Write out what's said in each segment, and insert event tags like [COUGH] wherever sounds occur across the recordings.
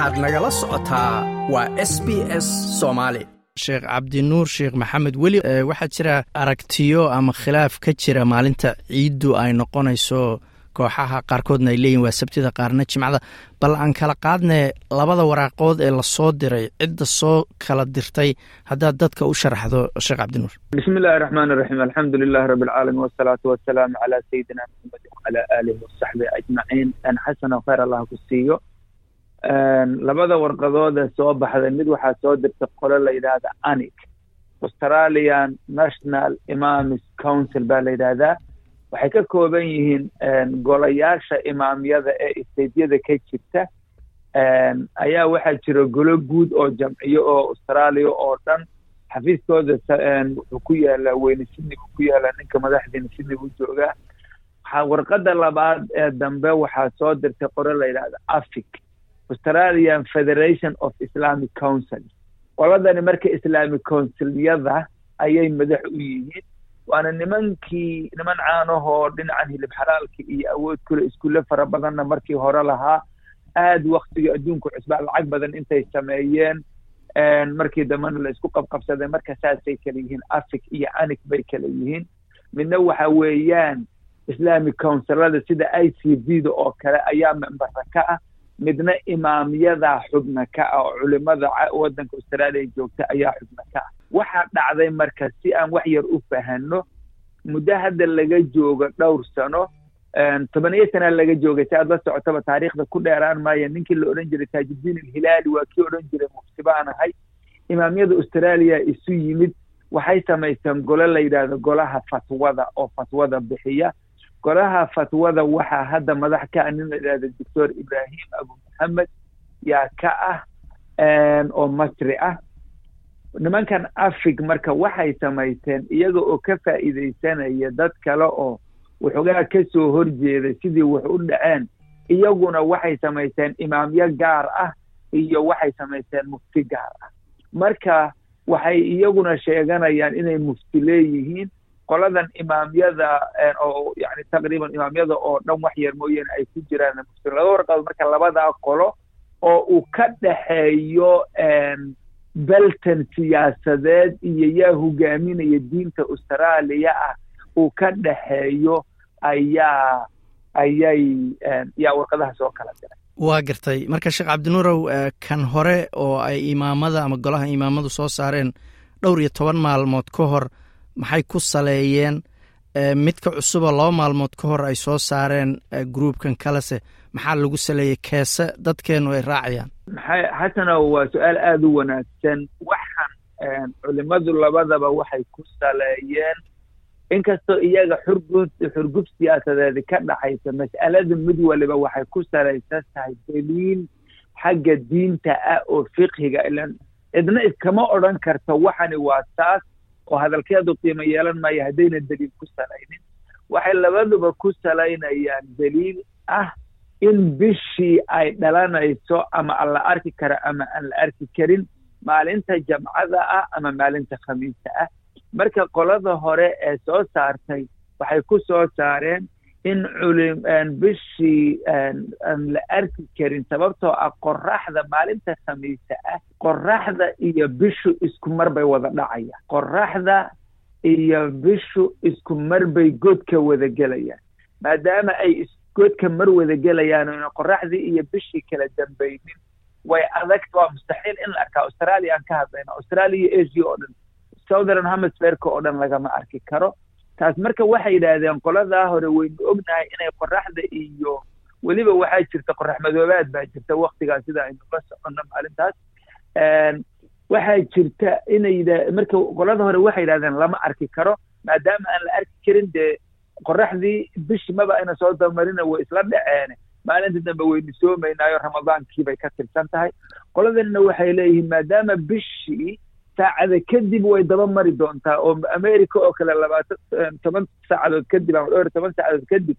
waxaad nagala socotaa waa s b s soomaali sheekh cabdinuur sheekh maxamed weli. Waxaa jira aragtiyo ama khilaaf ka jira maalinta ciiddu ay noqonayso kooxaha qaarkoodna ay leeyihiin waa sabtida qaarna jimcada. Bal aan kala qaadne labada waraaqood ee la soo diray cidda soo kala dirtay haddaad dadka u sharaxdo sheekh cabdinuur bismi illahi raxmaan iraxiim alxamdu lilahi rabi alcaalamiin wasalaatu wasalaamu calaa sayidina maxamedin wacalaa aalihi wasaxbihi ajmaciin. Xasano khayr allah ku siiyo labada warqadood ee soo baxday mid waxaa soo dirtay qolo la yidhaahda anic australian national imamis council baa la yidhaahdaa. Waxay ka kooban yihiin golayaasha imaamyada ee isteydyada ka jirta. Ayaa waxaa jira golo guud oo jamciyo oo australia oo dhan. Xafiiskooda wuxuu ku yaalaa weyne sydney buu ku yaalaa ninka madaxdiina sydney buu joogaa. Waxaa warqada labaad ee dambe waxaa soo dirtay qore la yidhahda afic australian federation of islamic council. Qoladani marka islamic councilyada ayay madax u yihiin waana nimankii niman caanahoo dhinacan hilib xalaalka iyo awood kule iskuulle fara badanna markii hore lahaa aad waktigii adduunku cusbaa lacag badan intay sameeyeen markii dambena la isku qabqabsaday marka saasay kala yihiin afic iyo anic bay kala yihiin. Midna waxa weeyaan islamic councilada sida i c v da oo kale ayaa membera ka ah midna imaamyada xubna ka ah oo culimada waddanka austraaliya joogta ayaa xubna ka ah. Waxaa dhacday marka si aan wax yar u fahano muddo hadda laga joogo dhowr sano toban iyo sanaa laga joogay si aad la socotaba taariikhda ku dheeraan maaya ninkii la odhan jiray taajuddiin alhilaali waa kii odhan jiray mufti baan ahay. Imaamyada austraaliya isu yimid waxay samaysteen golo la yidhaahdo golaha fatwada oo fatwada bixiya golaha fatwada waxaa hadda madax ka ah nin la yidhahdo doctor ibrahim abu maxamed yaa ka ah oo masri ah. Nimankan afig marka waxay samaysteen iyaga oo ka faa'iidaysanaya dad kale oo waxoogaa ka soo horjeeday sidii wax u dhaceen iyaguna waxay samaysteen imaamyo gaar ah iyo waxay samaysteen mufti gaar ah. Marka waxay iyaguna sheeganayaan inay mufti leeyihiin qoladan imaamyada oo yani taqriiban imaamyada oo dhan wax yar mooyaane ay ku jiraan mufti laba warqadood marka labadaa qolo oo uu ka dhaxeeyo belton siyaasadeed iyo yaa hogaaminaya diinta austraaliya ah uu ka dhaxeeyo ayaa ayay yaa warqadaha soo kala diray waa gartay. Marka sheekh cabdinuurow kan hore oo ay imaamada ama golaha imaamadu soo saareen dhowr iyo toban maalmood ka hor maxay ku saleeyeen midka cusuboo laba maalmood ka hor ay soo saareen groupkan kalese maxaa lagu saleeyey keese? Dadkeenu ay raacayaan. Xasanow waa su'aal aada u wanaagsan. Waxaan culimadu labadaba waxay ku saleeyeen. Inkastoo iyaga xurgub siyaasadeedi ka dhaxaysa mas'alada mid waliba waxay ku salaysan tahay daliil xagga diinta ah oo fiqhiga ilan. Cidna iskama odran karta waxani waa taas oo hadalkeedu qiimo yeelan maayo haddayna daliil ku salaynin. Waxay labaduba ku salaynayaan daliil ah in bishii ay dhalanayso ama aan la arki karo ama aan la arki karin maalinta jamcada ah ama maalinta khamiista ah. Marka qolada hore ee soo saartay waxay ku soo saareen in culim bishii aan la arki karin sababtoo ah qoraxda maalinta khamiista ah qoraxda iyo bishu isku mar bay wada dhacayaan. Qoraxda iyo bishu isku mar bay godka wada gelayaan. Maadaama ay godka mar wada gelayaan oyna qoraxdii iyo bishii kala dambaynin way adag waa mustaxiil in la arkaa. Australia aan ka hadlayna australia iyo asia oo dhan southern hemisferka oo dhan lagama arki karo taas marka waxay yidhaahdeen qoladaa hore waynu ognahay inay qoraxda iyo weliba waxaa jirta qorax madoobaad baa jirta waktigaas sida aynu la soconno maalintaas. Waxaa jirta inay marka qolada hore waxay yidhahdeen lama arki karo maadaama aan la arki karin dee qoraxdii bishi maba ayna soo damarina way isla dhaceene maalinta dambe waynu soomaynaayo ramadaankii bay ka tirsan tahay. Qoladanina waxay leeyihiin maadaama bishii saacada kadib way daba mari doontaa oo america oo kale labaatan toban saacadood kadib ama dhowr toban saacadood kadib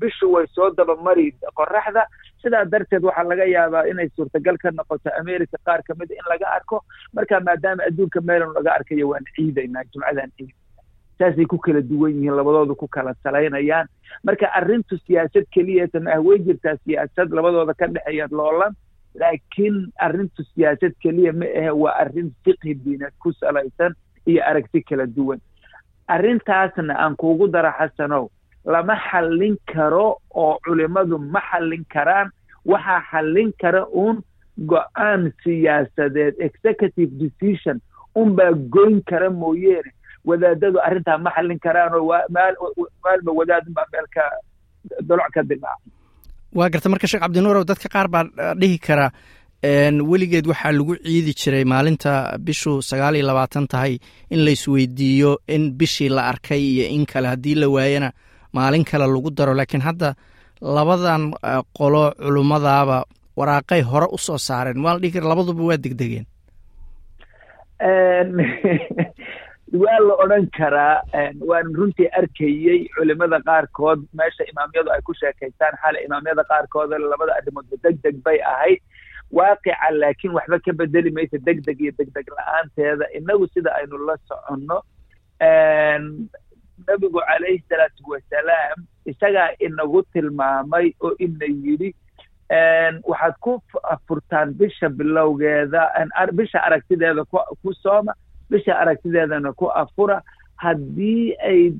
bishu way soo daba mari qoraxda. Sidaa darteed waxaa laga yaabaa inay suurtagal ka noqoto america qaar kamida in laga arko marka maadaama adduunka meelan laga arkayo waan ciidaynaa jumcadan ciid. Saasay ku kala duwan yihiin labadooda ku kala salaynayaan. Marka arrintu siyaasad keliyata ma ah way jirtaa siyaasad labadooda ka dhexeeya loolan laakiin arrintu siyaasad keliya ma ahe waa arrin fiqhi diineed ku salaysan iyo aragti kala duwan. Arrintaasna aan kuugu dara xasanow lama xallin karo oo culimmadu ma xallin karaan. Waxaa xallin kara uun go'aan siyaasadeed executive decision unbaa goyn kara mooyeene. Wadaadadu arrintaa ma xallin karaanoo maalba wadaadunbaa meelka doloc ka dilaaca waa garta marka sheekh cabdinuurow dadka qaar baa dhihi kara weligeed waxaa lagu ciidi jiray maalinta bishu sagaal iyo labaatan tahay in laisweydiiyo in bishii la arkay iyo in kale haddii la waayana maalin kale lagu daro. Laakiin hadda labadan qolo culummadaaba waraaqay hore u soo saareen. Waa la dhihi kara labaduba waa degdegeen [LAUGHS] waa la odran karaa waan runtii arkayey culimada qaarkood. Meesha imaamyadu ay ku sheekaystaan xale imaamyada qaarkood labada arrimoodba deg deg bay ahayd. Waaqica laakiin waxba ka bedeli maysa deg deg iyo deg deg la'aanteeda. Inagu sida aynu la soconno nebigu calayhi salaatu wasalaam isagaa inagu tilmaamay oo ina yidhi waxaad ku furtaan bisha bilowgeeda bisha aragtideeda ku sooma bisha aragtideedana ku afura. Haddii ay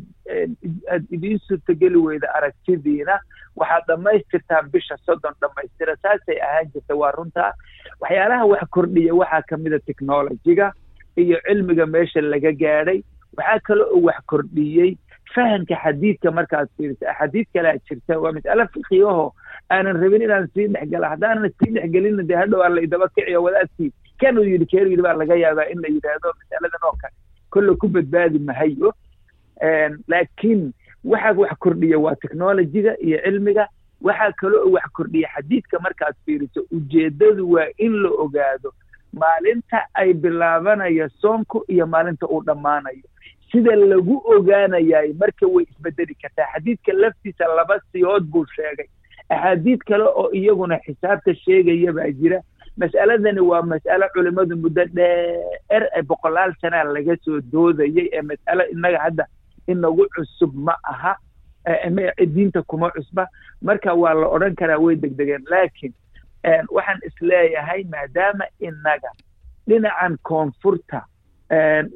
aad idiin suurtogeli weyda aragtidiina waxaad dhammaystirtaan bisha soddon dhammaystira. Saasay ahaan jirta waa runtaa waxyaalaha wax kordhiya waxaa ka mida technologiga iyo cilmiga meesha laga gaadhay. Waxaa kale oo wax kordhiyey fahamka xadiidka markaad fiiriso axaadiid kalea jirta waa mas'ale fiqiyaho aanan rabin inaan sii dhexgala haddaanan sii dhexgelina dee hadhow aan la idaba kiciyo wadaadkii. Kanuu yidhi keenu yidhi baa laga yaabaa in la yidhaahdo mas'aladan oo kale. Kolle ku badbaadi mahayo. Laakiin waxaa wax kordhiya waa technologiga iyo cilmiga. Waxaa kale oo wax kordhiya xadiidka markaad fiiriso. Ujeeddadu waa in la ogaado maalinta ay bilaabanayo soonku iyo maalinta uu dhammaanayo. Sida lagu ogaanayay marka way isbedeli kartaa. Xadiidka laftiisa laba siyood buu sheegay axaadiid kale oo iyaguna xisaabta sheegaya baa jira. Mas'aladani waa mas'alo culimmadu muddo dheer ee boqolaal sanaa laga soo doodayay ee mas'alo innaga hadda inagu cusub ma aha diinta kuma cusba. Marka waa la odhan karaa way degdegeen laakiin waxaan is leeyahay maadaama innaga dhinacan koonfurta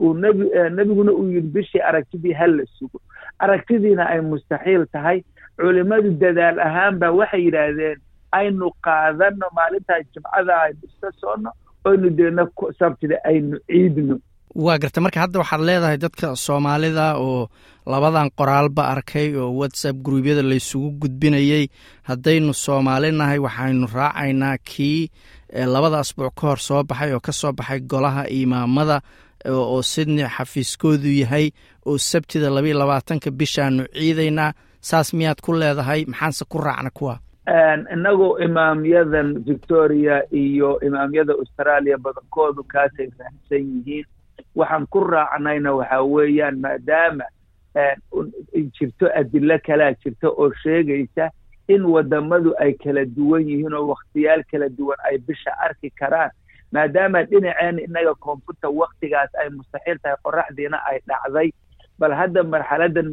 uu nebi nebiguna uu yidhi bishii aragtidii ha la sugo. Aragtidiina ay mustaxiil tahay culimmadu dadaal ahaanba waxay yidhaahdeen aynu qaadano maalintaa jimcada aynu iska soonno oynu deedna sabtida aynu ciidno. Waa garta. Marka hadda waxaad leedahay dadka soomaalida oo labadan qoraalba arkay oo whatsapp gruubyada laysugu gudbinayey haddaynu soomaali nahay waxaynu raacaynaa kii labada asbuuc ka hor soo baxay oo ka soo baxay golaha imaamada oo sidney xafiiskoodu yahay oo sabtida labayo labaatanka bishaanu ciidaynaa saas miyaad ku leedahay? Maxaanse ku raacna kuwa. Innagu imaamyadan victoria iyo imaamyada australia badankoodu kaasay raahsan yihiin. Waxaan ku raacnayna waxa weeyaan maadaama jirto adilo kalaa jirta oo sheegaysa in wadamadu ay kala duwan yihiin oo wakhtiyaal kala duwan ay bisha arki karaan. Maadaama dhinaceen innaga koonfurta waktigaas ay mustaxiil tahay qoraxdiina ay dhacday bal hadda marxaladan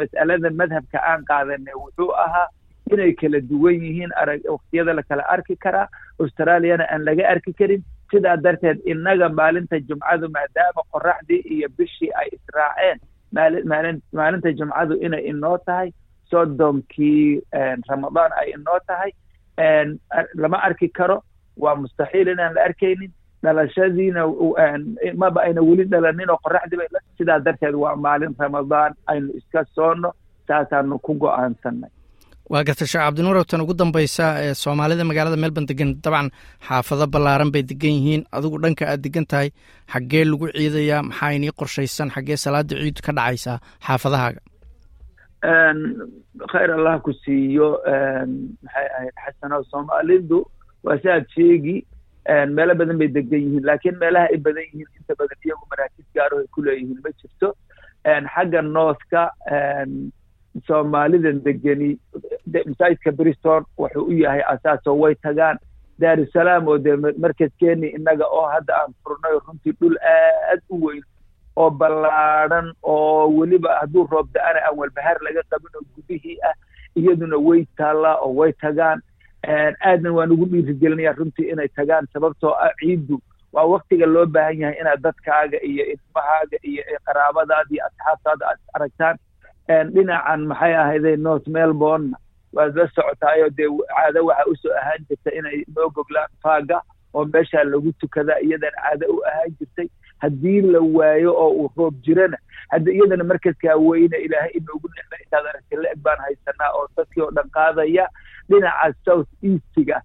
mas'aladan madhabka aan qaadanay wuxuu ahaa inay kala duwan yihiin arag waktiyada la kala arki karaa australiyana aan laga arki karin sidaa darteed innaga maalinta jumcadu maadaama qoraxdii iyo bishii ay israaceen maali maalin maalinta jumcadu inay inoo tahay soddonkii ramadaan ay inoo tahay lama arki karo waa mustaxiil inaan la arkaynin dhalashadiina maba ayna weli dhalanin oo qoraxdii bay sidaa darteed waa maalin ramadaan aynu iska soonno saasaanu ku go'aansanay waa garta sheekh cabdinuurow tan ugu dambaysa ee soomaalida magaalada melbourne degan dabcan xaafado ballaaran bay degan yihiin. Adigu dhanka aad degan tahay xaggee lagu ciidayaa maxaa inii qorshaysan xaggee salaada ciidu ka dhacaysaa xaafadahaaga? Khayr allah ku siiyo maxay ahayd xasanow soomaalidu waa si aad sheegi meelo badan bay degan yihiin laakiin meelaha ay badan yihiin inta badan iyagu maraakiis gaaro ay ku leeyihiin ma jirto. Xagga northka soomaalidan degeni masaajidka briston wuxuu u yahay asaasoo way tagaan. Daarusalaam oo dee markaskeeni innaga oo hadda aan furnay runtii dhul aad u weyn oo ballaadhan oo weliba hadduu roob da'ana aan walbahaar laga qabin oo gudihii ah iyaduna way taallaa oo way tagaan aadna waan ugu dhiirigelinaya runtii inay tagaan sababtoo ah ciiddu waa waktiga loo baahan yahay inaad dadkaaga iyo ilmahaaga iyo qaraabadaada iyo asxaabtaada aad aragtaan. Dhinacan maxay ahayday north melbourne? Waad la socotaayo dee caado waxa u soo ahaan jirta inay noo goglaan faaga oo meeshaa lagu tukadaa iyadan caado u ahaan jirtay. Haddii la waayo oo uu roob jirana hadda iyadana markaskaa weyne ilaahay inoogu nicma intaad aragtay la-eg baan haysanaa oo dadkii oo dhan qaadaya dhinaca south eastiga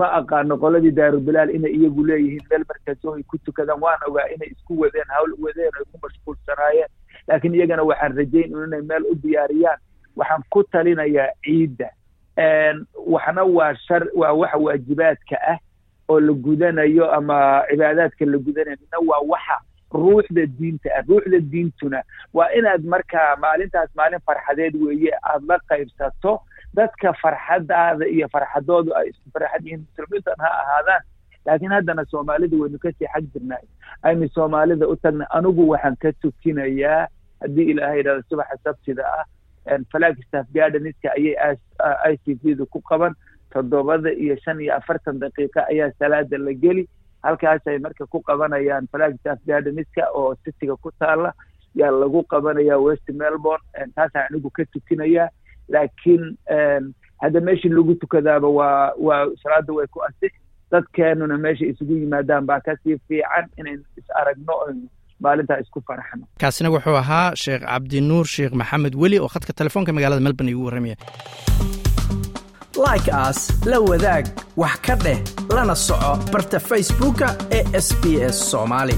ma aqaano qoladii daarubilaal inay iyagu leeyihiin meel markaasoo ay ku tukadaan? Waan ogaa inay isku wadeen hawl wadeen ay ku mashquulsanaayeen. Laakiin iyagana waxaan rajayn inay meel u diyaariyaan. Waxaan ku talinayaa ciidda. Waxna waa shar waa waxa waajibaadka ah oo la gudanayo ama cibaadaadka la gudanayo. Midna waa waxa ruuxda diinta ah. Ruuxda diintuna waa inaad markaa maalintaas maalin farxadeed weeye aada la qaybsato dadka farxadaada iyo farxadoodu ay isku farxad yihiin. Muslimiintan ha ahaadaan laakiin haddana soomaalida waynu ka sii xag jirnay. Aynu soomaalida u tagna anigu waxaan ka tukinayaa. Haddii ilaahay idhahdo subaxa sabtida ah flagstaff gardenska ayay i c v da ku qaban. Toddobada iyo shan iyo afartan daqiiqa ayaa salaada la geli. Halkaasay marka ku qabanayaan flagstaff gardenska oo citiga ku taala yaa lagu qabanaya west melbourne taasaan anigu ka tukinayaa laakiin hadda meeshii lagu tukadaaba waa waa salaada way ku asix dadkeenuna meesha isugu yimaadaan baa ka sii fiican inaynu is aragno oynu maalintaa isku faraxno kaasina wuxuu ahaa sheekh cabdinuur sheekh maxamed weli oo khadka telefoonka magaalada melbourne igu warramaya like as la wadaag wax ka dheh lana soco barta facebooka ee sb s soomaali